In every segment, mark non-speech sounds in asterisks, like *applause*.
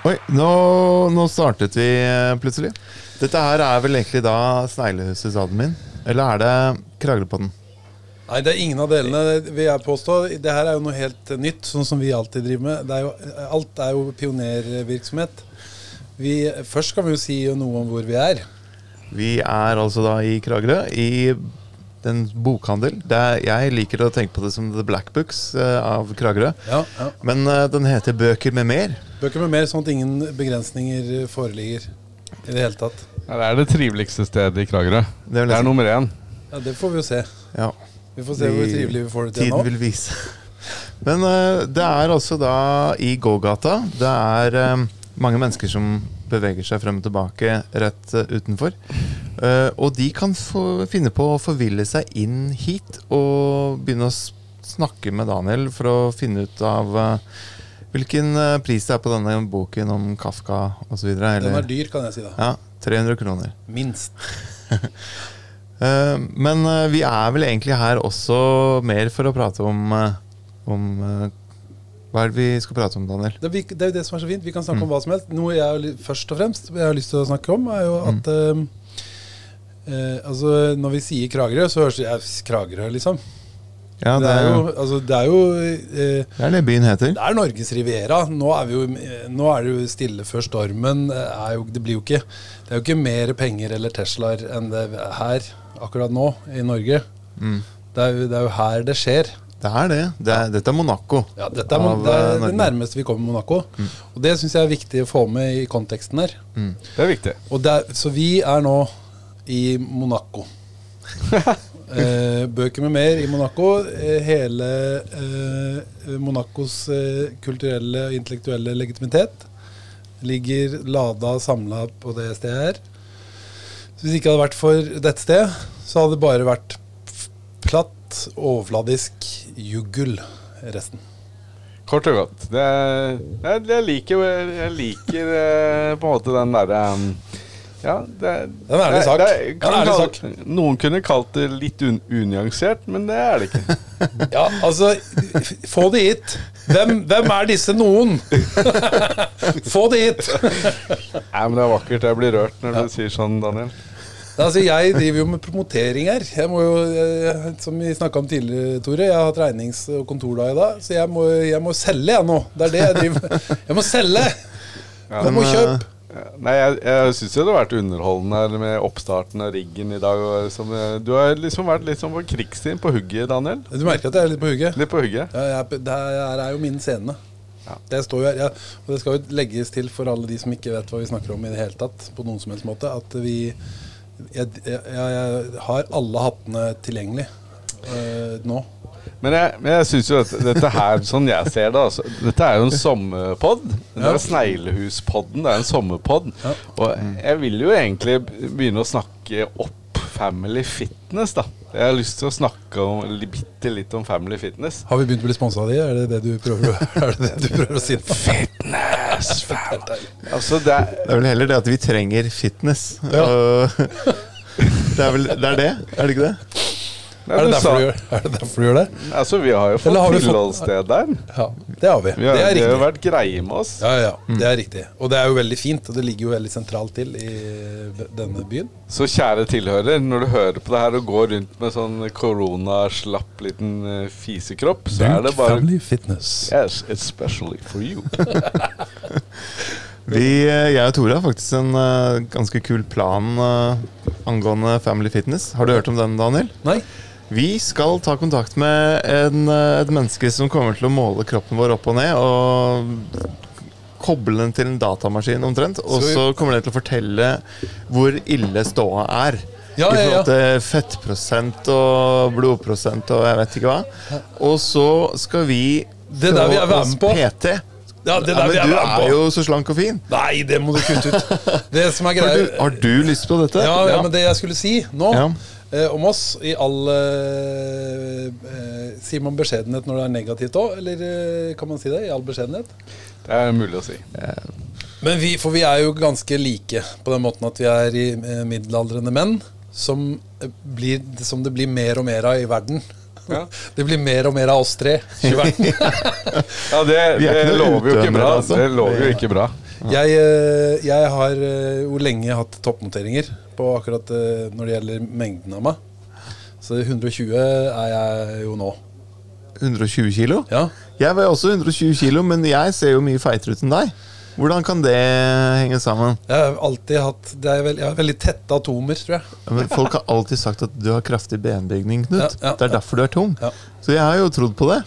Oi, nå, nå startet vi eh, plutselig. Dette her er vel egentlig da Sneglehusets admin? Eller er det Kraglepodden? Nei, det er ingen av delene, vil jeg påstå. Det her er jo noe helt nytt, sånn som vi alltid driver med. Det er jo, alt er jo pionervirksomhet. Vi, først kan vi jo si noe om hvor vi er. Vi er altså da i Kragerø, i en bokhandel. Det er, jeg liker å tenke på det som The Black Books uh, av Kragerø. Ja, ja. Men uh, den heter Bøker med mer. Bøker med mer, sånn at ingen begrensninger foreligger i det hele tatt. Ja, det er det triveligste stedet i Kragerø. Det vil Det er nummer én. Ja, Det får vi jo se. Ja, Vi får se hvor trivelig vi får det til Tiden nå. vil vise. *laughs* Men uh, det er altså da i gågata. Det er mange mennesker som beveger seg frem og tilbake rett eh, utenfor. Eh, og de kan få, finne på å forville seg inn hit og begynne å snakke med Daniel for å finne ut av eh, hvilken pris det er på denne boken om Kafka osv. Den er dyr, kan jeg si da. Ja, 300 kroner. Minst. *laughs* Men vi er vel egentlig her også mer for å prate om, om Hva er det vi skal prate om, Daniel? Det, det er jo det som er så fint. Vi kan snakke om hva som helst. Noe jeg først og fremst jeg har lyst til å snakke om, er jo at mm. eh, Altså, når vi sier Kragerø, så høres det ja, Kragerø, liksom. Ja, det, er jo, altså, det er jo eh, det er det byen heter. Det er Norges Riviera. Nå er, vi jo, nå er det jo stille før stormen. Er jo, det, blir jo ikke, det er jo ikke mer penger eller Teslaer enn det er her akkurat nå i Norge. Mm. Det, er jo, det er jo her det skjer. Det er det. det er, dette er Monaco. Ja, dette er, Av, det, eh, er det nærmeste vi kommer Monaco. Og det syns jeg er viktig å få med i konteksten her. Det er viktig. Og det er, så vi er nå i Monaco. *laughs* eh, bøker med mer i Monaco. Eh, hele eh, Monacos eh, kulturelle og intellektuelle legitimitet ligger lada og samla på det stedet her. Så hvis det ikke hadde vært for dette stedet, så hadde det bare vært platt, overfladisk juggel resten. Kort og godt. Det, jeg, jeg liker, jeg liker eh, på en måte den derre um, Ja, det, Det er en ærlig det- sak. det Det kan ærlig kalle- sak. Noen kunne kalt det litt un, unyansert, men det er det ikke. *laughs* Ja, altså Få det hit! Hvem, hvem er disse noen? *laughs* Få det hit! Nei, men det er vakkert. Jeg blir rørt når du sier sånn, Daniel. Altså, jeg driver jo med promotering her. Jeg må jo, eh, Som vi snakka om tidligere, Tore. Jeg har hatt regnings- og kontordag i dag, så jeg må, jeg må selge, jeg nå. Det er det jeg driver med. Jeg må selge! Jeg må kjøpe. Nei, jeg, jeg syns det har vært underholdende her med oppstarten av riggen i dag. Som, eh, du har liksom vært litt sånn på krigstid på hugget, Daniel. Du merker at jeg er litt på hugget? Litt på hugget. Ja, jeg, det her er jo min scene. Ja. Det står jo her, ja, og det skal jo legges til for alle de som ikke vet hva vi snakker om i det hele tatt, på noen som helst måte, at vi Jeg, jeg, jeg har alle hattene tilgjengelig øh, nå. Men jeg, men jeg syns jo at dette her, sånn jeg ser det altså, Dette er jo en sommerpod. Det Ja. er Sneglehuspodden. Det er en sommerpod. Ja. Og jeg vil jo egentlig begynne å snakke opp Family Fitness, da. Jeg har lyst til å snakke om, bitte litt om Family Fitness. Har vi begynt å bli sponsa av de? Er det det du prøver, *laughs* er det det du prøver å si? Fitness, fam. *laughs* Altså, det er Det er vel heller det at vi trenger fitness. Ja. *laughs* Det er vel det er det? Er det ikke det? Er det du derfor sa- du gjør, er det, derfor du gjør det? Altså, vi har jo fått har tilholdssted der. Ja, det har vi. Vi har, Det er de har jo vært greie med oss. Ja, ja, det er riktig. Og det er jo veldig fint, og det ligger jo veldig sentralt til i denne byen. Så kjære tilhører, når du hører på det her og går rundt med sånn koronaslapp liten eh, fisekropp, så er det bare Family Fitness. Yes, especially for you. *laughs* Vi, eh, jeg og Tore har faktisk en uh, ganske kul plan uh, angående Family Fitness. Har du hørt om den, Daniel? Nei? Vi skal ta kontakt med en, uh, et menneske som kommer til å måle kroppen vår opp og ned. Og koble den til en datamaskin omtrent. Og Så kommer den til å fortelle hvor ille ståa er. Ja, I forhold til fettprosent og blodprosent og jeg vet ikke hva. Og så skal vi Det der vil jeg være med på. PT. Ja, det Ja, men du er, er jo så slank og fin. Nei, det må du kutte ut. Det som er Har du, har du lyst på dette? ja, ja, men det jeg skulle si nå Ja. eh, om oss, i all eh, eh, Sier man beskjedenhet når det er negativt òg, eller eh, kan man si det? I all beskjedenhet? Det er mulig å si. Men vi, for vi er jo ganske like på den måten at vi er i eh, middelaldrende menn som, eh, blir, som det blir mer og mer av i verden. Ja. Det blir mer og mer av oss tre. *laughs* Ja, det, er det lover jo ikke bra. altså. Det lover jo ikke bra. Jeg, eh, jeg har eh, jo lenge hatt toppnoteringer på akkurat eh, når det gjelder mengden av meg. Så 120 er jeg jo nå. 120 kilo? Ja. Jeg var også 120 kilo, men jeg ser jo mye feitere ut enn deg. Hvordan kan det henge sammen? Jeg har alltid hatt det er veld, Jeg har veldig tette atomer, tror jeg. Ja, Men folk har alltid sagt at du har kraftig benbygning, Knut. Ja, ja, det er derfor du er tung. Ja. Så jeg har jo trodd på det.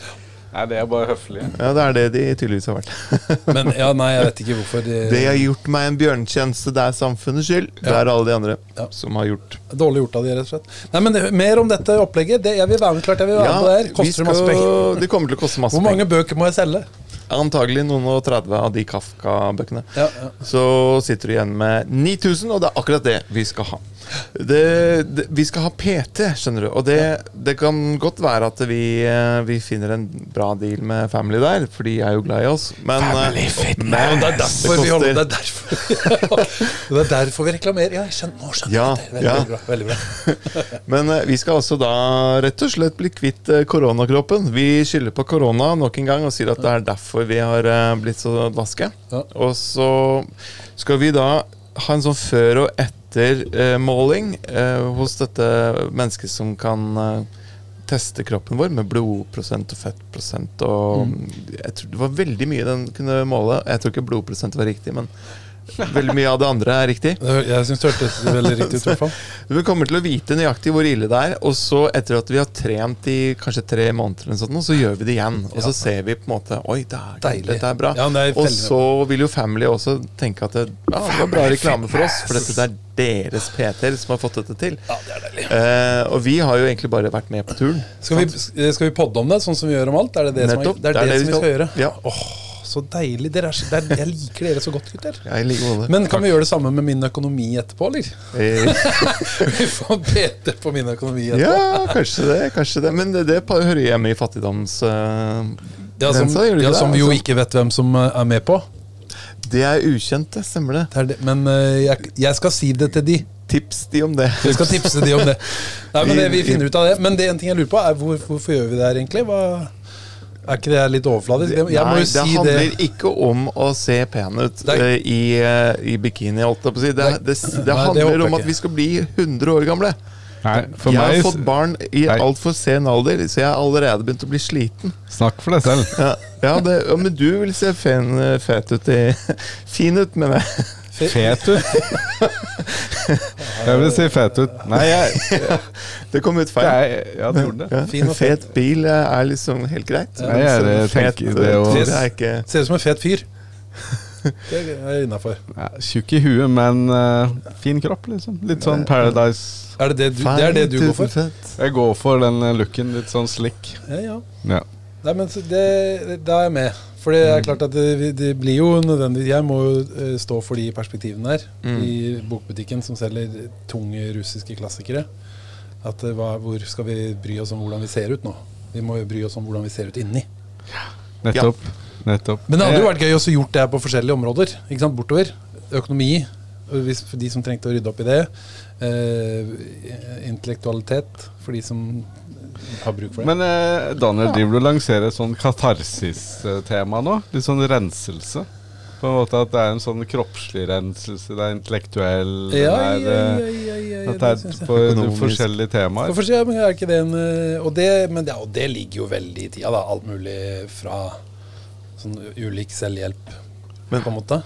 Nei, det er bare høflig. Ja, Det er det de tydeligvis har vært. *laughs* Men ja, nei, jeg vet ikke hvorfor. De, Det har gjort meg en bjørnetjeneste. Det er samfunnets skyld. Det er alle de andre Ja. som har gjort Dårlig gjort av de, rett og slett. Nei, men det, Mer om dette opplegget. Det, jeg vil være med, klart jeg vil være med på det her. Koster det masse penger? Det kommer til å koste masse Hvor mange bøker må jeg selge? Antagelig noen og 30 av de Kafka-bøkene. Ja, ja. Så sitter du igjen med 9000, og det er akkurat det vi skal ha. Det, det, vi skal ha PT, skjønner du. Og det, det kan godt være at vi, eh, vi finner en bra deal med Family der, for de er jo glad i oss. Men, Family eh, Fitness. men Det er derfor vi holder Det er derfor, det er derfor vi reklamerer. Ja, skjønner, nå skjønner Ja, jeg det. Veldig, bra. Veldig bra. *laughs* Men eh, vi skal også da rett og slett bli kvitt koronakroppen. Vi skylder på korona nok en gang og sier at det er derfor vi har eh, blitt så dvaske. Ja. Og så skal vi da ha en sånn før og etter-måling eh, hos dette mennesket som kan eh, teste kroppen vår med blodprosent og fettprosent og Jeg tror det var veldig mye den kunne måle. Jeg tror ikke blodprosent var riktig, men veldig mye av det andre er riktig. Jeg syns det hørtes veldig riktig ut. i hvert fall *laughs* Vi kommer til å vite nøyaktig hvor ille det er, og så etter at vi har trent i kanskje tre måneder, eller sånt, så gjør vi det igjen. Og så ser vi på en måte Oi, det er, Deilig. dette er bra. Ja, er og så vil jo Family også tenke at det, ja, det var bra reklame for oss, for dette er deres PT-er som har fått dette til. Ja, det er deilig. Eh, og vi har jo egentlig bare vært med på turen. Skal vi, skal vi podde om det, sånn som vi gjør om alt? Er det det, som, er, det, er det, som vi skal gjøre? Ja. Åh, så deilig. Er, er, jeg liker dere så godt, gutter. Jeg liker det. Men kan vi gjøre det samme med min økonomi etterpå, eller? Eh, *laughs* Vi får bete på min økonomi etterpå. ja, kanskje det. kanskje det Men det, det hører hjemme i fattigdoms... Uh, Ja, som, grensa, ja, som vi jo Altså, ikke vet hvem som eh, er med på. Det er ukjent, det. Stemmer det. Det er det. Men uh, jeg, jeg skal si det til de. Tips de om det. Vi skal tipse de om det. *laughs* Nei, men det, Vi finner ut av det. Men det en ting jeg lurer på, er hvor, hvorfor gjør vi det her egentlig? Hva, er ikke det litt overfladisk? Jeg, jeg må Nei, jo det si handler det. ikke om å se pen ut er- eh, i, eh, i bikini, holdt på å si. Det, det, det, Nei, det handler om at vi skal bli 100 år gamle. Nei, for jeg har meg fått barn i altfor sen alder, så jeg har allerede begynt å bli sliten. Snakk for deg selv. Ja, ja, det, ja Men du vil se fen, fet ut i *laughs* Fin ut, mener jeg. Fet ut. Jeg vil si fet ut. Nei, jeg, Det kom ut feil. Jeg, ja, det gjorde det. Ja, Fin en og fet bil er liksom helt greit. Nei, jeg Men tenker fet, det ikke Ser ut som en fet fyr. Det er innafor. Ja, Tjukk i huet, men uh, fin kropp, liksom. Litt sånn Paradise. Er det det, du, det er det du går for? Jeg går for den eh, looken. Litt sånn slick. Ja, ja. Ja. Nei, men det, Da er jeg med. For det er klart at det, det blir jo nødvendig Jeg må jo eh, stå for de perspektivene der Mm. i bokbutikken som selger tunge russiske klassikere. At eh, hva, Hvor skal vi bry oss om hvordan vi ser ut nå? Vi må jo bry oss om hvordan vi ser ut inni. Nettopp. Nettopp. Men det hadde jo vært gøy å gjort det her på forskjellige områder. Ikke sant? Bortover. Økonomi, hvis, for de som trengte å rydde opp i det. Eh, intellektualitet, for de som har bruk for det. Men eh, Daniel, driver du og lanserer et sånn katarsis-tema nå? Litt sånn renselse? På en måte At det er en sånn kroppslig renselse, det er intellektuell det er, ja, eh, ja, ja, ja, At det er jeg. på forskjellige temaer. For men er ikke det en eh, Og det, men det, og det ligger jo veldig i tida, da. Alt mulig fra sånn ulik selvhjelp, Men- på en måte.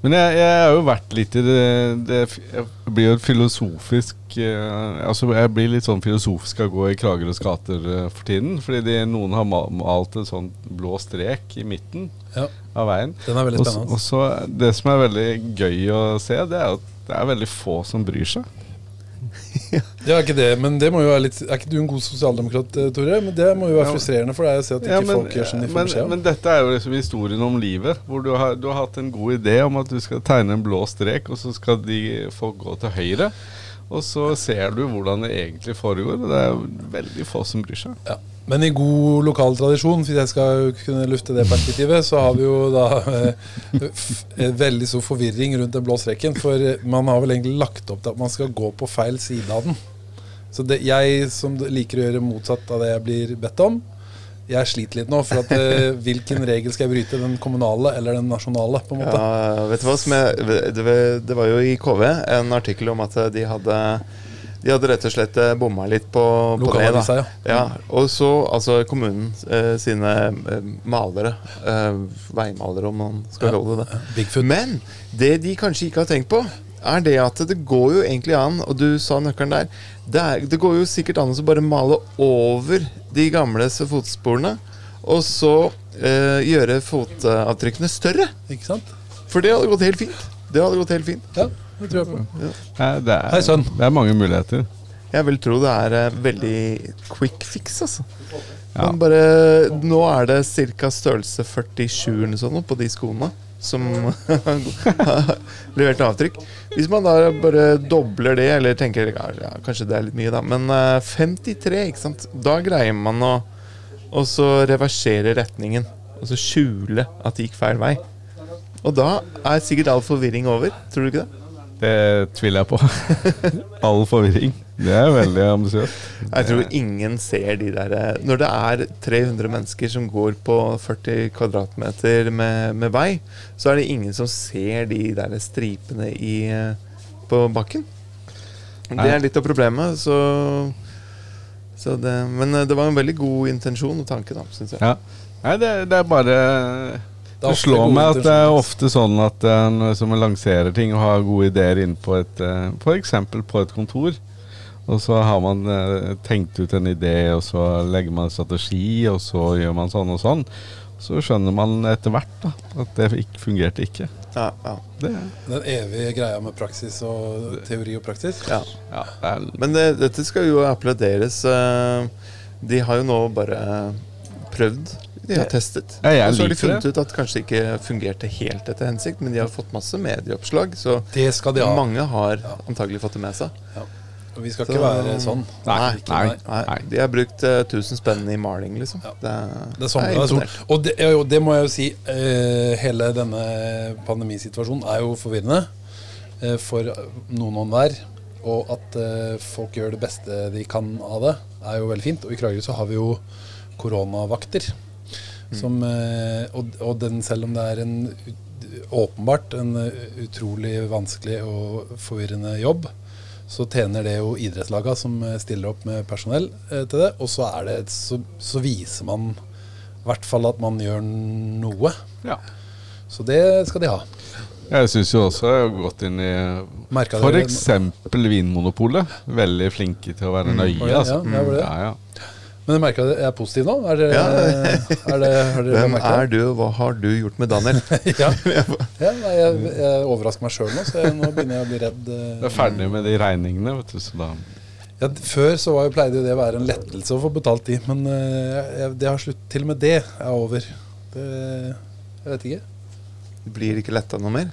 Men jeg, jeg har jo vært litt i det, det Jeg blir jo filosofisk eh, Altså Jeg blir litt sånn filosofisk av å gå i Kragerøs gater eh, for tiden. Fordi de, noen har malt en sånn blå strek i midten Ja, av veien. Den er veldig spennende. Og så Det som er veldig gøy å se, det er at det er veldig få som bryr seg. Ja, ikke det, men det må jo være litt Er ikke du en god sosialdemokrat, eh, Tore? Men det må jo være frustrerende for deg å se at ikke Ja, men, folk gjør som de får men, beskjed om. men dette er jo liksom historien om livet. Hvor du har, du har hatt en god idé om at du skal tegne en blå strek, og så skal de folk gå til høyre. Og så ser du hvordan det egentlig foregår, og det er jo veldig få som bryr seg. Ja. Men i god lokal tradisjon, hvis jeg skal kunne lufte det perspektivet, så har vi jo da eh, eh, veldig stor forvirring rundt den blå streken. For eh, man har vel egentlig lagt opp til at man skal gå på feil side av den. Så det, jeg som liker å gjøre motsatt av det jeg blir bedt om, jeg sliter litt nå. For at eh, hvilken regel skal jeg bryte? Den kommunale eller den nasjonale? på en måte Ja, vet du hva som jeg, det, var jo i KV en artikkel om at de hadde De hadde rett og slett eh, bomma litt på, på det. Da. ja. Ja, og så altså kommunen eh, sine eh, malere, eh, veimalere om man skal Ja. kalle det det. Men det de kanskje ikke har tenkt på, er det at det går jo egentlig an, og du sa nøkkelen der Det, er, det går jo sikkert an å bare male over de gamle fotsporene, og så eh, gjøre fotavtrykkene større. Ikke sant? For det hadde gått helt fint. Det hadde gått helt fint. Ja, det tror jeg på. Ja. det, er, Hei, sønn. det er mange muligheter. Jeg vil tro det er eh, veldig quick fix, altså. Ja. Men bare Nå er det ca. størrelse 47 eller sånn på de skoene som *laughs* har levert avtrykk. Hvis man da bare dobler det, eller tenker ja, ja, kanskje det er litt mye, da, men eh, 53, ikke sant. Da greier man å og så reversere retningen. Og så skjule at det gikk feil vei. Og da er sikkert all forvirring over. Tror du ikke det? Det tviler jeg på. *laughs* All forvirring. Det er veldig ambisiøst. Jeg tror ingen ser de der eh, Når det er 300 mennesker som går på 40 kvadratmeter med, med vei, så er det ingen som ser de der stripene i, eh, på bakken. Det er litt av problemet, så, så det, Men eh, det var en veldig god intensjon og tanke, da, syns jeg. Ja. Nei, det, det er bare Det Det slår meg at det er ofte sånn at Når som lanserer ting og har gode ideer inn på et eh, F.eks. på et kontor. Og så har man eh, tenkt ut en idé, og så legger man en strategi, og så gjør man sånn og sånn. Så skjønner man etter hvert da, at det ikke fungerte ikke. Ja, ja, Det, Den evige greia med praksis og teori og praksis. ja. ja, det er, Men det, dette skal jo applauderes. eh, De har jo nå bare prøvd. De har testet. Ja, jeg og så har de funnet ut at kanskje ikke fungerte helt etter hensikt, men de har fått masse medieoppslag, så Det skal de ha. mange har antagelig fått det med seg. Og vi skal Så- ikke være sånn. Nei, Ikke, nei. Nei, De har brukt 1000 uh, spenn i maling, liksom. Ja. Det, er, Det er sånn det er imponert. Og det, jo, det må jeg jo si. uh, hele denne pandemisituasjonen er jo forvirrende uh, for noen og hver. Og at eh, folk gjør det beste de kan av det, er jo veldig fint. Og i Kragerø så har vi jo koronavakter. Som, eh, og, og den, selv om det er en åpenbart en eh, utrolig vanskelig og forvirrende jobb, så tjener det jo idrettslaga som eh, stiller opp med personell til det. Og så, er det, så, så viser man i hvert fall at man gjør noe. ja. Så det skal de ha. Jeg syns jo også jeg har gått inn i f.eks. Vinmonopolet. Veldig flinke til å være nøye. Var altså. det? Ja, ja. Men jeg merker at jeg er positiv nå. Er det, Ja. er det, er *laughs* det Hvem er du, og hva har du gjort med Daniel? *laughs* ja. *laughs* ja, nei, jeg, jeg overrasker meg sjøl nå, så jeg, nå begynner jeg å bli redd. eh. Du er ferdig med de regningene, vet du. Så da Ja, før så var pleide jo det å være en lettelse å få betalt de, men eh, jeg, det har slutt, til og med det er over. Det, jeg vet ikke. Det blir ikke letta noe mer?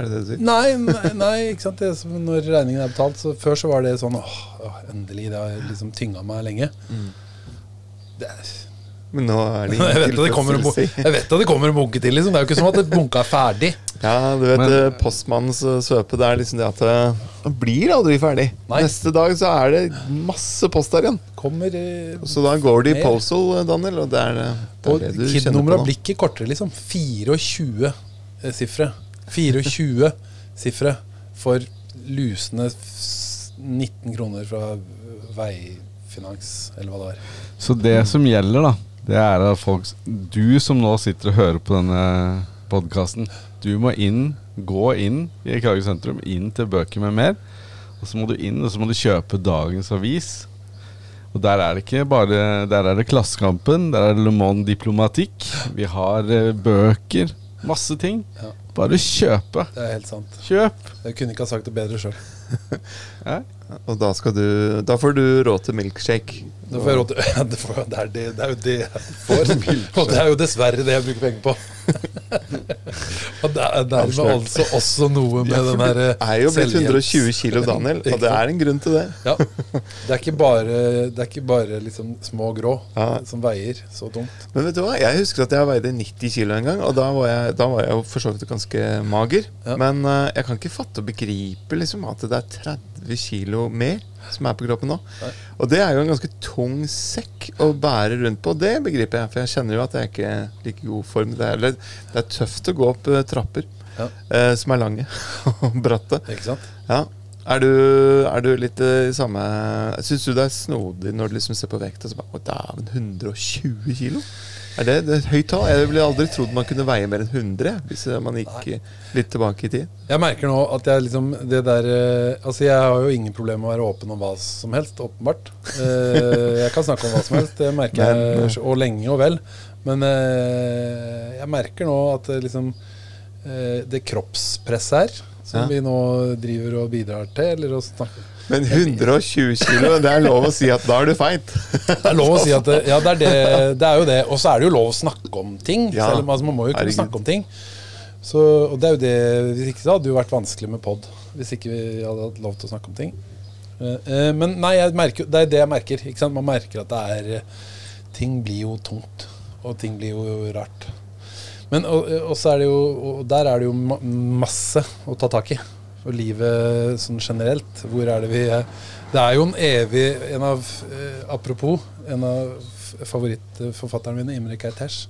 Er det det du sier? Nei, nei, nei ikke sant. Det, når regningen er betalt, så før så var det sånn åh, åh endelig. Det har liksom tynga meg lenge. Det er, Men nå er det *laughs* jeg, vet at det kommer en jeg vet at det kommer en bunke til, liksom. Det er jo ikke som at et bunke er ferdig. Ja, du vet Men- eh, postmannens eh, svøpe. Det er liksom det at eh, det blir aldri ferdig. Nei. Neste dag så er det masse post der igjen. Kommer eh, Så da går det i postal, Daniel, og det er, det, det, Og er det du kjenner på nå. blir ikke kortere, liksom. 24 eh, sifre. 24 sifre for lusende 19 kroner fra Veifinans, eller hva det var. Så det som gjelder, da, det er at folk Du som nå sitter og hører på denne podkasten, du må inn, gå inn i Kragerø sentrum, inn til Bøker med mer. Og så må du inn, og så må du kjøpe dagens avis. Og der er det ikke bare Der er det Klassekampen, der er det Le Monde Diplomatique. Vi har eh, bøker. Masse ting. Ja. Bare kjøpe. Det er helt sant. Kjøp. Jeg kunne ikke ha sagt det bedre sjøl. *laughs* Ja. Og da, skal du, da får du råd til milkshake. Da får jeg råd til *laughs* ja, det, får, det, er det, det er jo det jeg får. *laughs* Og det er jo dessverre det jeg bruker penger på. Og det er dermed altså også noe med den der Det er jo blitt 120 kilo, Daniel, og det er en grunn til det. Ja. Det er ikke bare, det er ikke bare liksom små grå Ja. som veier så tungt. Men vet du hva, jeg husker at jeg veide 90 kilo en gang, og da var jeg, da var jeg jo for så vidt ganske mager. Ja. Men uh, jeg kan ikke fatte og begripe liksom, at det det er 30 kilo mer som er på kroppen nå. Og det er jo en ganske tung sekk å bære rundt på. Det begriper jeg, for jeg kjenner jo at jeg er ikke er like god form. Det er, det er tøft å gå opp eh, trapper Ja. eh, som er lange *laughs* og bratte. Ikke sant? Ja. Er du, er du litt eh, i samme Syns du det er snodig når du liksom ser på vekt og så bare Å, dæven, 120 kilo? Er det, det er et høyt tall? Jeg ville aldri trodd man kunne veie mer enn 100 hvis man gikk Nei. litt tilbake i tid. Jeg merker nå at jeg liksom det der eh, Altså jeg har jo ingen problemer med å være åpen om hva som helst, åpenbart. Eh, jeg kan snakke om hva som helst, det merker Men, jeg, og lenge og vel. Men eh, jeg merker nå at det liksom eh, Det kroppspresset her, som Ja. vi nå driver og bidrar til, eller å snakke Men 120 kilo, det er lov å si at da er du feit. Det er lov å si at det, Ja, det er, det, det er jo det. Og så er det jo lov å snakke om ting. Ja, selv om altså, Man må jo kunne herregud. snakke om ting. Så, og det er jo det Hvis ikke så hadde det jo vært vanskelig med pod. Hvis ikke vi hadde hatt lov til å snakke om ting. Eh, eh, men nei, jeg merker, det er det jeg merker. Ikke sant? Man merker at det er eh, Ting blir jo tungt. Og ting blir jo rart. Men og, og så er det jo Og der er det jo masse å ta tak i. For livet sånn generelt. Hvor er det vi er? Det er jo en evig en av, eh, Apropos, en av favorittforfatterne mine, Imre Kertesh,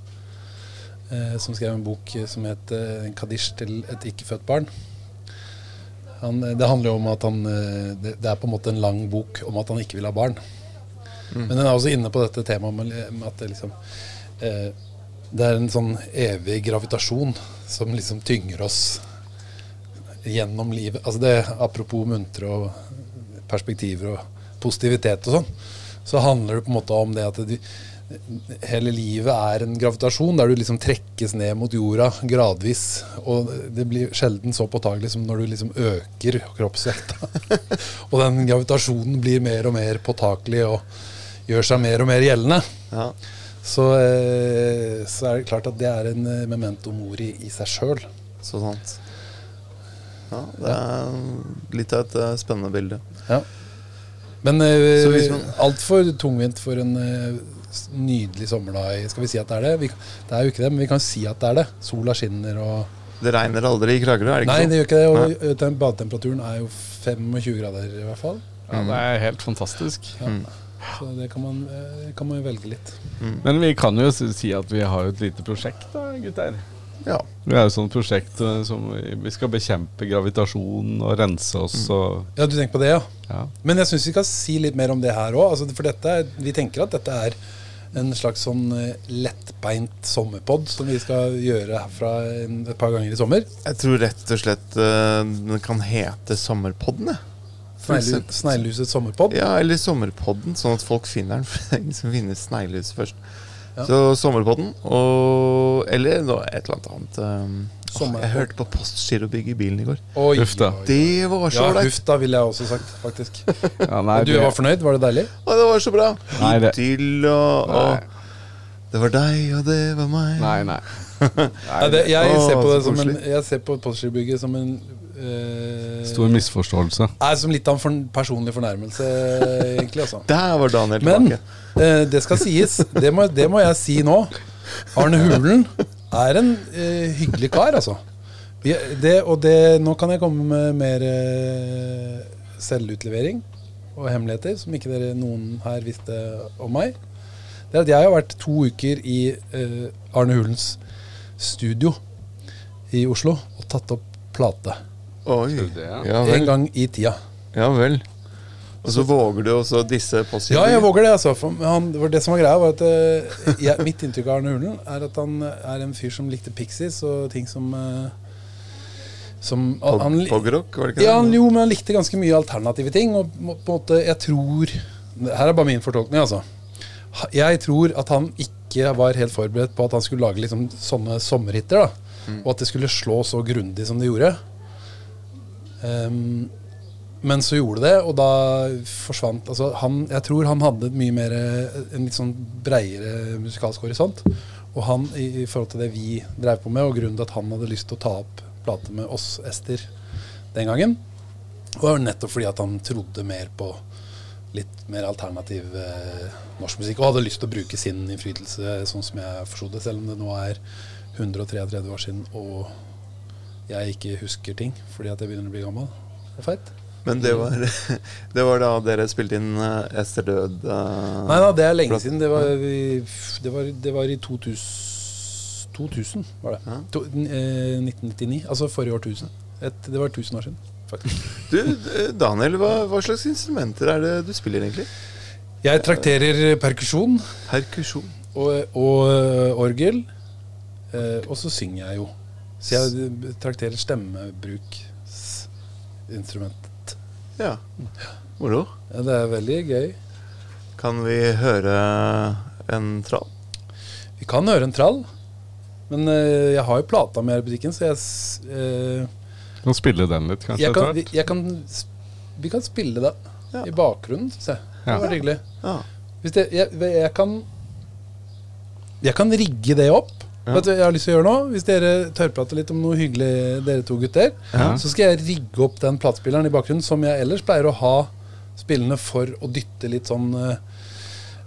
eh, som skrev en bok som het eh, 'En kadisj til et ikke-født barn'. Han, eh, det handler jo om at han eh, det, det er på en måte en lang bok om at han ikke vil ha barn. Men den er også inne på dette temaet med, med at det liksom eh, Det er en sånn evig gravitasjon som liksom tynger oss gjennom livet. Altså det, apropos muntre og perspektiver og positivitet og sånn, så handler det på en måte om det at du, hele livet er en gravitasjon der du liksom trekkes ned mot jorda gradvis. Og det blir sjelden så påtagelig som når du liksom øker kroppsvekta. *laughs* og den gravitasjonen blir mer og mer påtakelig og gjør seg mer og mer gjeldende. Ja. Så, eh, så er det klart at det er en eh, memento mori i seg sjøl. Så sant. Ja, det er litt av et eh, spennende bilde. Ja. Men uh, man- altfor tungvint for en eh, nydelig sommerdag. Skal vi si at det er det? Vi, det er jo ikke det, men vi kan si at det er det. Sola skinner og Det regner aldri i Kragerø, er det ikke Nei, sånn? det gjør ikke det. Og ø, badetemperaturen er jo 25 grader i hvert fall. Ja, det er helt fantastisk. Mm. Så det kan man, kan man velge litt. Men vi kan jo si at vi har et lite prosjekt, da, gutter. Ja. Vi er jo sånn prosjekt eh, som vi skal bekjempe gravitasjon og rense oss og Ja, du tenker på det, ja. ja. Men jeg syns vi skal si litt mer om det her òg. Altså, for dette, er- vi tenker at dette er en slags sånn eh, lettbeint sommerpod som vi skal gjøre herfra et par ganger i sommer. Jeg tror rett og slett uh, den kan hete Sommerpodden, jeg. Sneglehusets sommerpod. Ja, eller Sommerpodden, sånn at folk finner den. For det er ingen som finner Sneglehuset først. Ja. Så Sommerpodden, og Eller noe, et eller annet annet. Um, åh, jeg hørte på Postgirobygg i bilen i går. Oi, Huff oi. Det var så Ja, ålreit! huff da, ville jeg også sagt, faktisk. *laughs* ja nei, du var fornøyd? Var det deilig? Å, det var så bra! Nei, det- Til og, og Det var deg, og det var meg. Nei, nei. *laughs* Nei, det, jeg, ser på det som en, jeg ser på Postgirobygget som en eh, Stor misforståelse. Nei, Som litt av en for, personlig fornærmelse, egentlig. altså *laughs* Der var Daniel Men tilbake. eh, det skal sies, det må, det må jeg si nå. Arne Hulen er en uh, hyggelig kar, altså. Vi, det, og det, nå kan jeg komme med mer eh, selvutlevering og hemmeligheter som ikke dere noen her visste om meg. Det er at jeg har vært to uker i Arne Hulens studio i Oslo og tatt opp plate. Oi. Det, ja? Ja En gang i tida. Ja vel. Og så våger du også disse Ja, jeg våger det. altså for han, for Det som var greia, var at eh, jeg, mitt inntrykk av Arne Hulen er at han er en fyr som likte Pixies og ting som eh, Som han, Pogrock, var det ikke ja, han, jo, men han likte ganske mye alternative ting. Og på en måte, jeg tror Her er bare min fortolkning, altså. Jeg tror at han ikke var helt forberedt på at han skulle lage liksom sånne sommerhitter. da Og at det skulle slå så grundig som det gjorde. Ehm, men så gjorde det, og da forsvant altså han, Jeg tror han hadde mye mer en litt sånn breiere musikalsk horisont. Og han, i, i forhold til det vi drev på med, og grunnen til at han hadde lyst til å ta opp plate med oss, Ester, den gangen, var nettopp fordi at han trodde mer på litt mer alternativ eh, norsk musikk, og hadde lyst til å bruke sin innflytelse, sånn som jeg forsto det, selv om det nå er 133 år siden og jeg ikke husker ting fordi at jeg begynner å bli gammel og feit. Men det var, *laughs* det var da dere spilte inn eh, Ester død Uh, Nei da, det er lenge siden. Det var, det var, det var i 2000, 2000 var det. Ja. To, eh, 1999. Altså forrige årtusen. Et, det var 1000 år siden, faktisk. Du, eh, Daniel, hva, hva slags instrumenter er det du spiller egentlig? Jeg trakterer perkusjon Perkusjon. og, og orgel. Eh, og så synger jeg jo. Så jeg trakterer stemmebruksinstrumentet. Ja. Moro. Ja, det er veldig gøy. Kan vi høre en trall? Vi kan høre en trall. Men eh, jeg har jo plata med her i butikken, så jeg eh, Kan spille den litt, kanskje? jeg kan, vi, jeg kan, vi kan spille den Ja. i bakgrunnen, syns jeg. Det Ja. var hyggelig. Ja. Hvis det, jeg, jeg kan Jeg kan rigge det opp. Ja. Vet du jeg har lyst til å gjøre nå? Hvis dere tørrprater litt om noe hyggelig, dere to gutter, Ja. så skal jeg rigge opp den platespilleren i bakgrunnen som jeg ellers pleier å ha spillende for å dytte litt sånn eh,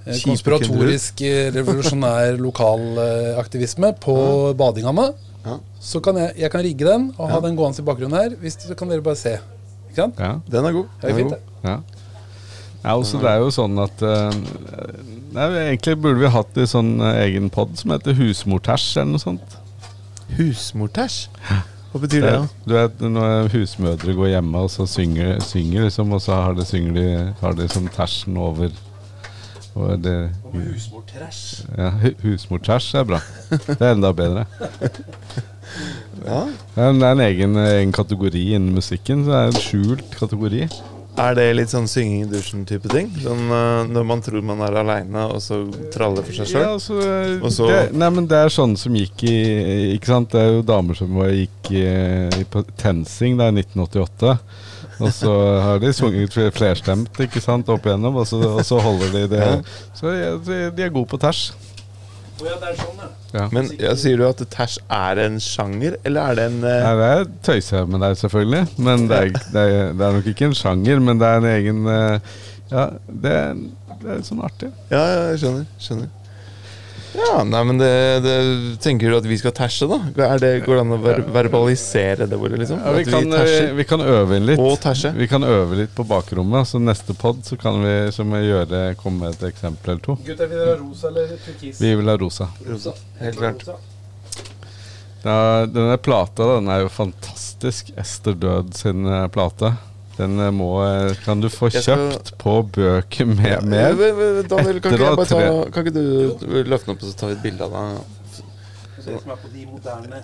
eh, konspiratorisk, eh, revolusjonær lokalaktivisme på badingene. Ja. Så kan jeg, jeg kan rigge den og ha den gående i bakgrunnen her. Hvis, så kan dere bare se. Ikke sant? Ja. Den er god. Det er Den fint, god. det. Ja. ja også, det er jo sånn at eh, nei, Egentlig burde vi hatt en sånn eh, egen pod som heter Husmortæsj eller noe sånt. Husmortæsj? Hva betyr det? Det, du vet når husmødre går hjemme og så synger, synger liksom, og så har de, synger de, har de som tæsjen over, Og det, ja, Husmortæsj er bra. Det er enda bedre. Ja. Det er en, det er en egen, egen kategori innen musikken. Så det er en skjult kategori. Er det litt sånn synging i dusjen-type ting? Sånn uh, Når man tror man er aleine, og så traller for seg sjøl? Ja, altså, så- det, nei, men det er sånne som gikk i Ikke sant? Det er jo damer som var, gikk i, i på TenSing da i 1988. Og så har de sunget fl- flerstemt ikke sant, opp igjennom, og så, og så holder de det. Så de, de er gode på tæsj. Ja, er sånn, ja. Men ja, sier du at tæsj er en sjanger, eller er det en uh... Nei, det tøyser jeg med deg, selvfølgelig. Men det er, *laughs* det, er, det er nok ikke en sjanger, men det er en egen uh, Ja, det er, det er sånn artig. Ja, ja, jeg skjønner. skjønner. Ja, nei, men det, det Tenker du at vi skal tæsje, da? Er det, går det an å ver verbalisere det ordet, liksom? Ja, vi, kan, vi, vi kan øve inn litt. og tæsje? Vi kan øve litt på bakrommet. Så neste pod så kan vi så jeg gjøre, komme med et eksempel eller to. Gutter, vil dere ha rosa eller turkis? Vi vil ha rosa. Rosa. Helt klart. Ja, denne plata den er jo fantastisk. Ester Død sin eh, plate. Den eh, må, eh, kan du få skal- kjøpt på bøker med v- v- Daniel, kan ikke, ta, kan ikke du løfte den opp og så tar vi et bilde av deg? Det som er på de moderne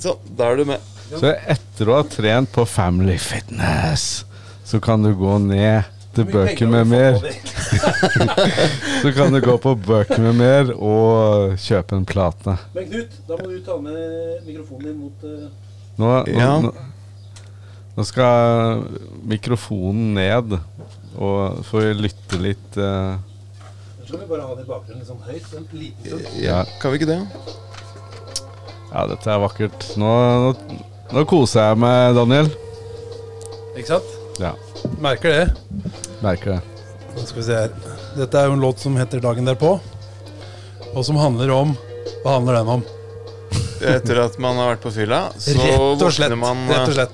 Sånn, da er du med. Så etter å ha trent på Family Fitness, så kan du gå ned til bøker med mer. *laughs* Så kan du gå på bøker med mer og kjøpe en plate. Men Knut, da må du ta med mikrofonen din mot uh, Nå, nå, Ja. nå, nå skal mikrofonen ned, og får vi lytte litt uh, Så skal vi bare ha den i bakgrunnen litt sånn høyt. En liten stund. Ja, kan vi ikke det? Ja, dette er vakkert. Nå, nå, nå koser jeg meg, Daniel. Ikke sant? Ja, Merker det. merker det. Nå skal vi se her. Dette er jo en låt som heter 'Dagen derpå', og som handler om Hva handler den om? Etter at man har vært på fylla, så Rett og slett. våkner man Rett og eh, slett.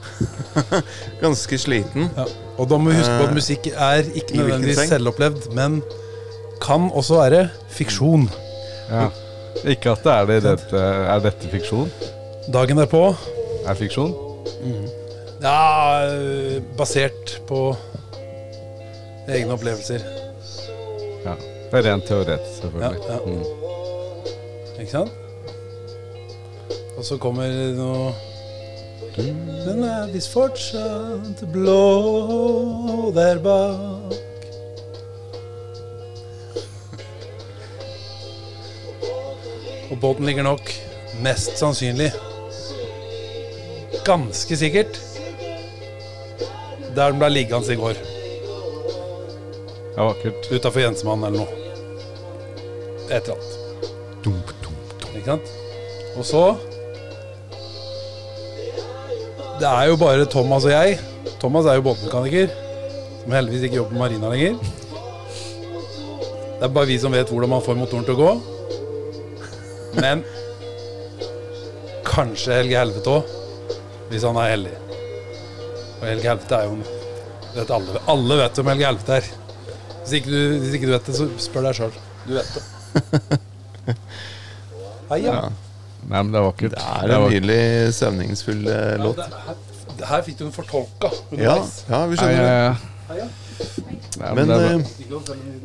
*laughs* ganske sliten. Ja. Og da må vi huske på at Eh, musikk er ikke nødvendigvis selvopplevd, men kan også være fiksjon. Ja. Ikke at det er det dette Er dette fiksjon? Dagen derpå Er fiksjon? Ja, øh, basert på egne opplevelser. Ja. Det er rent teoretisk, selvfølgelig. Ja, ja. Mm. Ikke sant? Og så kommer noe Den er visst fortsatt blå der bak. Og båten ligger nok mest sannsynlig Ganske sikkert der den ble liggende i går. Ja, vakkert. Utafor Jensmann eller noe. Et eller annet. Dump, dump, dump. Ikke sant? Og så Det er jo bare Thomas og jeg. Thomas er jo båtmekaniker, som heldigvis ikke jobber på Marina lenger. Det er bare vi som vet hvordan man får motoren til å gå. Men kanskje Helge Helvete òg, hvis han er heldig. Og Helge Helvete er jo en vet alle, alle vet hvem Helge Helvete er. Hvis ikke, du, hvis ikke du vet det, så spør deg sjøl. Du vet det. Hei, ja. Ja. Nei, men det er vakkert. Det er en nydelig stemningsfull eh, Ja, låt. det, her, det her fikk du den fortolka Ja, underveis. ja, vi skjønner det. ja. Nei, Men, det er eh,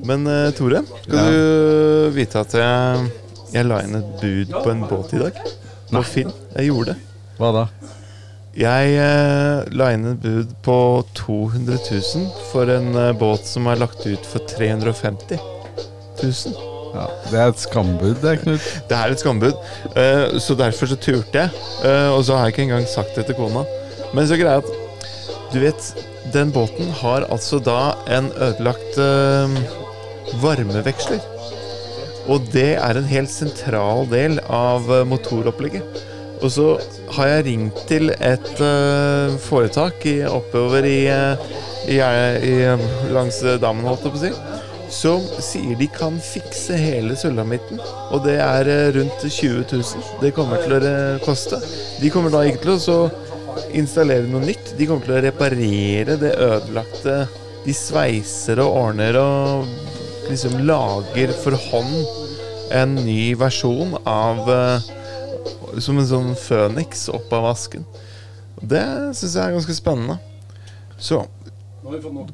men eh, Tore, skal Ja. du vite at jeg, jeg la inn et bud på en båt i dag? På Finn. Jeg gjorde det. Hva da? Jeg eh, la inn et bud på 200 000 for en eh, båt som er lagt ut for 350 000. Ja, det er et skambud, det, Knut. Det er et skambud, Uh, så derfor så turte jeg. Uh, og så har jeg ikke engang sagt det til kona. Men så greia at Du vet, den båten har altså da en ødelagt uh, varmeveksler. Og det er en helt sentral del av motoropplegget. Og så har jeg ringt til et uh, foretak i, oppover i, i, i, langs dammen, holdt jeg på å si som sier de kan fikse hele sulamitten. Og det er eh, rundt 20 000 det kommer til å eh, koste. De kommer da ikke til å installere noe nytt. De kommer til å reparere det ødelagte. De sveiser og ordner og liksom lager for hånd en ny versjon av eh, Som en sånn føniks opp av vasken. Det syns jeg er ganske spennende. Så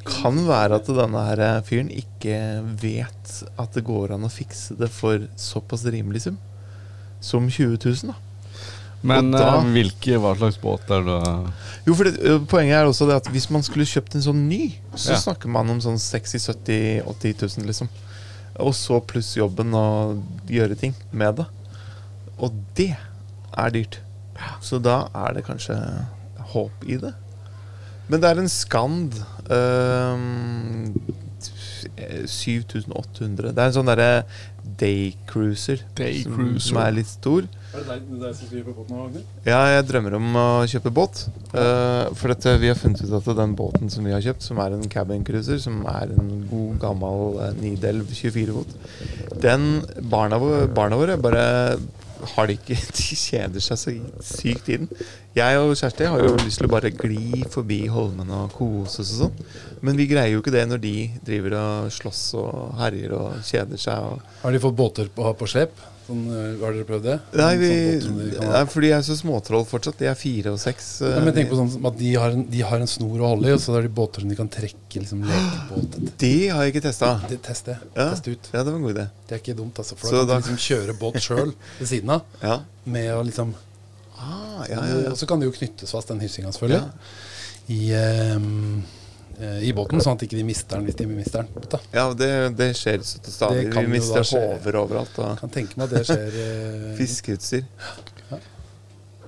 Kan være at denne her fyren ikke vet at det går an å fikse det for såpass rimelig sum som 20 000. da. Men da- eh, hvilke, hva slags båt er det? Jo, for det, Poenget er også det at hvis man skulle kjøpt en sånn ny, så Ja. snakker man om sånn 60 70 80 000, liksom. Og så pluss jobben og gjøre ting med det. Og det er dyrt. Så da er det kanskje håp i det. Men det er en Skand øhm, 7800. Det er en sånn derre daycruiser som, som er litt stor. Er det deg, deg som båten nå, Agner? Ja, jeg drømmer om å kjøpe båt. Uh, for dette, vi har funnet ut at den båten som vi har kjøpt, som er en cabin cruiser, som er en god, gammel uh, Nidelv 24-fot Den barna, barna våre bare har de ikke *laughs* De kjeder seg så sykt i den. Jeg og Kjersti har jo lyst til å bare gli forbi holmene og kose oss og sånn. Men vi greier jo ikke det når de driver og slåss og herjer og kjeder seg. Og Har de fått båter på, på slep? Sånn, øh, har dere prøvd det? Nei, vi, Sånn de nei, for de er så småtroll fortsatt. De er fire og seks. eh, Ja, men tenk på sånn at de har, en, de har en snor å holde i, og så er de båter som de kan trekke liksom, lekebåt. *gasps* Det har jeg ikke testa. De, test det. Ja. Test ut. Ja, det var en god idé. Det er ikke dumt, altså. For Så da kan du liksom kjøre båt sjøl *laughs* ved siden av. Ja. Med å liksom Ah, ja, ja. Og så kan det jo knyttes fast, den hyssinga, selvfølgelig, i, eh, i båten, sånn at ikke de mister den hvis de mister den. Ja det, det skjer så til stadig. Vi mister håver overalt. Og Kan tenke meg at det skjer eh, *laughs* fiskeutstyr.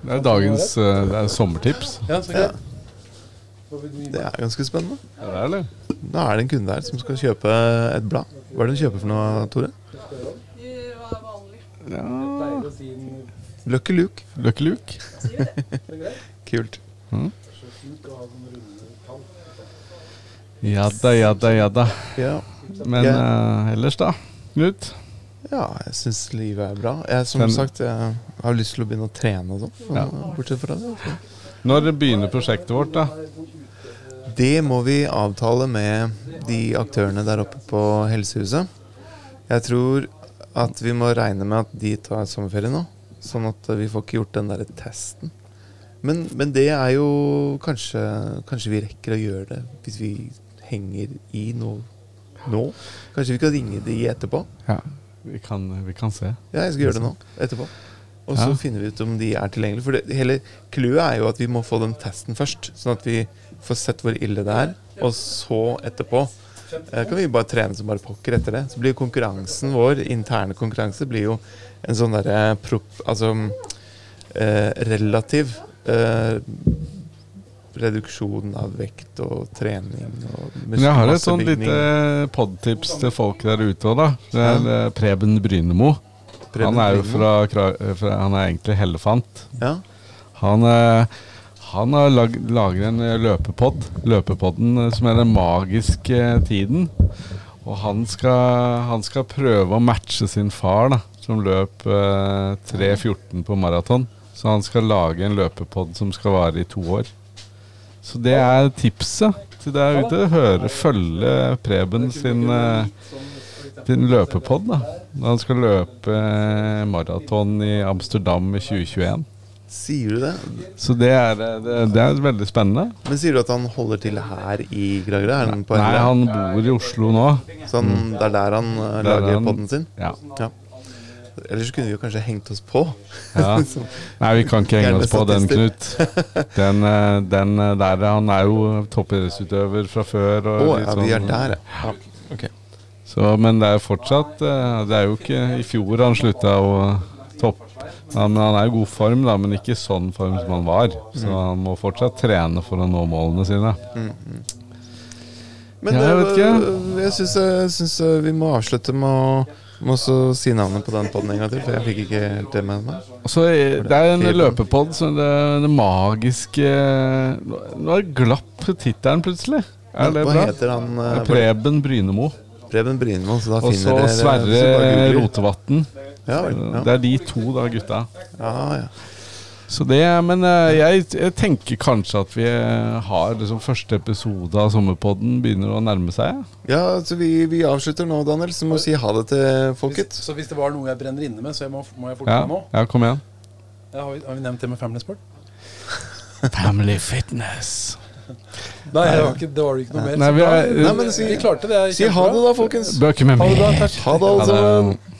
Det er dagens eh, det er sommertips. Ja, så Ja. Det er ganske spennende. Er det, da Nå er det en kunde her som skal kjøpe et blad. Hva er det hun kjøper for noe, Tore? Ja. Lucky Luke. Lucky Luke. *laughs* Kult. Mm. så fint å ha sånne runde tall. Ja da, ja da, ja da. Ja. Men eh, ellers, da? Knut? ja, jeg syns livet er bra. Jeg, som Men- sagt, jeg har lyst til å begynne å trene og sånn. Ja. Bortsett fra det. så. Når begynner prosjektet vårt, da? Det må vi avtale med de aktørene der oppe på Helsehuset. Jeg tror at vi må regne med at de tar sommerferie nå. Sånn at vi får ikke gjort den derre testen. Men, men det er jo kanskje Kanskje vi rekker å gjøre det hvis vi henger i noe nå. Kanskje vi kan ringe de etterpå. Ja, vi kan, vi kan se. Ja, jeg skal gjøre det nå. Etterpå. Og så Ja. finner vi ut om de er tilgjengelige. For det, hele clouet er jo at vi må få den testen først. Sånn at vi får sett hvor ille det er. Og så etterpå eh, kan vi bare trene som bare pokker etter det. Så blir konkurransen vår, interne konkurranse, blir jo en sånn derre prop... Altså eh, relativ eh, reduksjon av vekt og trening og Men jeg har et sånn lite podtips til folk der ute òg, da. Det er eh, Preben Brynemo. Preben Han er jo fra, fra Han er egentlig hellefant. Ja. Han, eh, han har lag, lager en eh, løpepod, løpepodden eh, som er den magiske tiden. Og han skal, han skal prøve å matche sin far, da, som løp eh, 3.14 på maraton. Så han skal lage en løpepod som skal vare i to år. Så det er tipset til deg ute. Høre, følge Preben sin, eh, sin løpepod. da Når han skal løpe eh, maraton i Amsterdam i 2021. Sier du det? Så det er, eh, det, det er veldig spennende. Men sier du at han holder til her i Kragerø? Er han på Nei, han bor i Oslo nå. Sånn, Det er der han lager han- podden sin? Ja. Ja. Ellers kunne vi jo kanskje hengt oss på. Ja. *laughs* Nei, vi kan ikke henge oss på den, Knut. Den, eh, den eh, der, Han er jo toppidrettsutøver fra før. Å oh, ja, vi er sånn- der, ja. Okay. Så, men det er fortsatt eh, Det er jo ikke i fjor han slutta å topp. Ja, men han er i god form, da, men ikke sånn form som han var. Så Mm. han må fortsatt trene for å nå målene sine. Men Ja, jeg jeg syns, vi må avslutte med å må også si navnet på den podden en gang til, for jeg fikk ikke helt det med meg. Og er- Det er en løpepod, så det, det magiske Nå er glapp tittelen plutselig. Er det Hva bra? heter han? eh, Preben Brynemo. Preben Brynemo, Så da Og så finner dere Sverre. Rotevatn. Ja, ja. Det er de to, da, gutta. Ja, ja. Så det, Men eh, jeg, jeg tenker kanskje at vi eh, har liksom første episode av Sommerpodden begynner å nærme seg. ja så vi, vi avslutter nå, Daniel. Så må vi si ha det til folket. Så hvis det var noe jeg brenner inne med, så jeg må, må jeg fortsette Ja, nå? ja kom igjen. Ja, har, vi, har vi nevnt det med Family Sport? *laughs* Family fitness. Nei, det var, ikke, det var ikke noe mer. Nei, vi er- Nei, men si- vi klarte det. Si ha det, da, folkens. Bøker med Ha det, meg. da. Ha det, alle Ha det. sammen.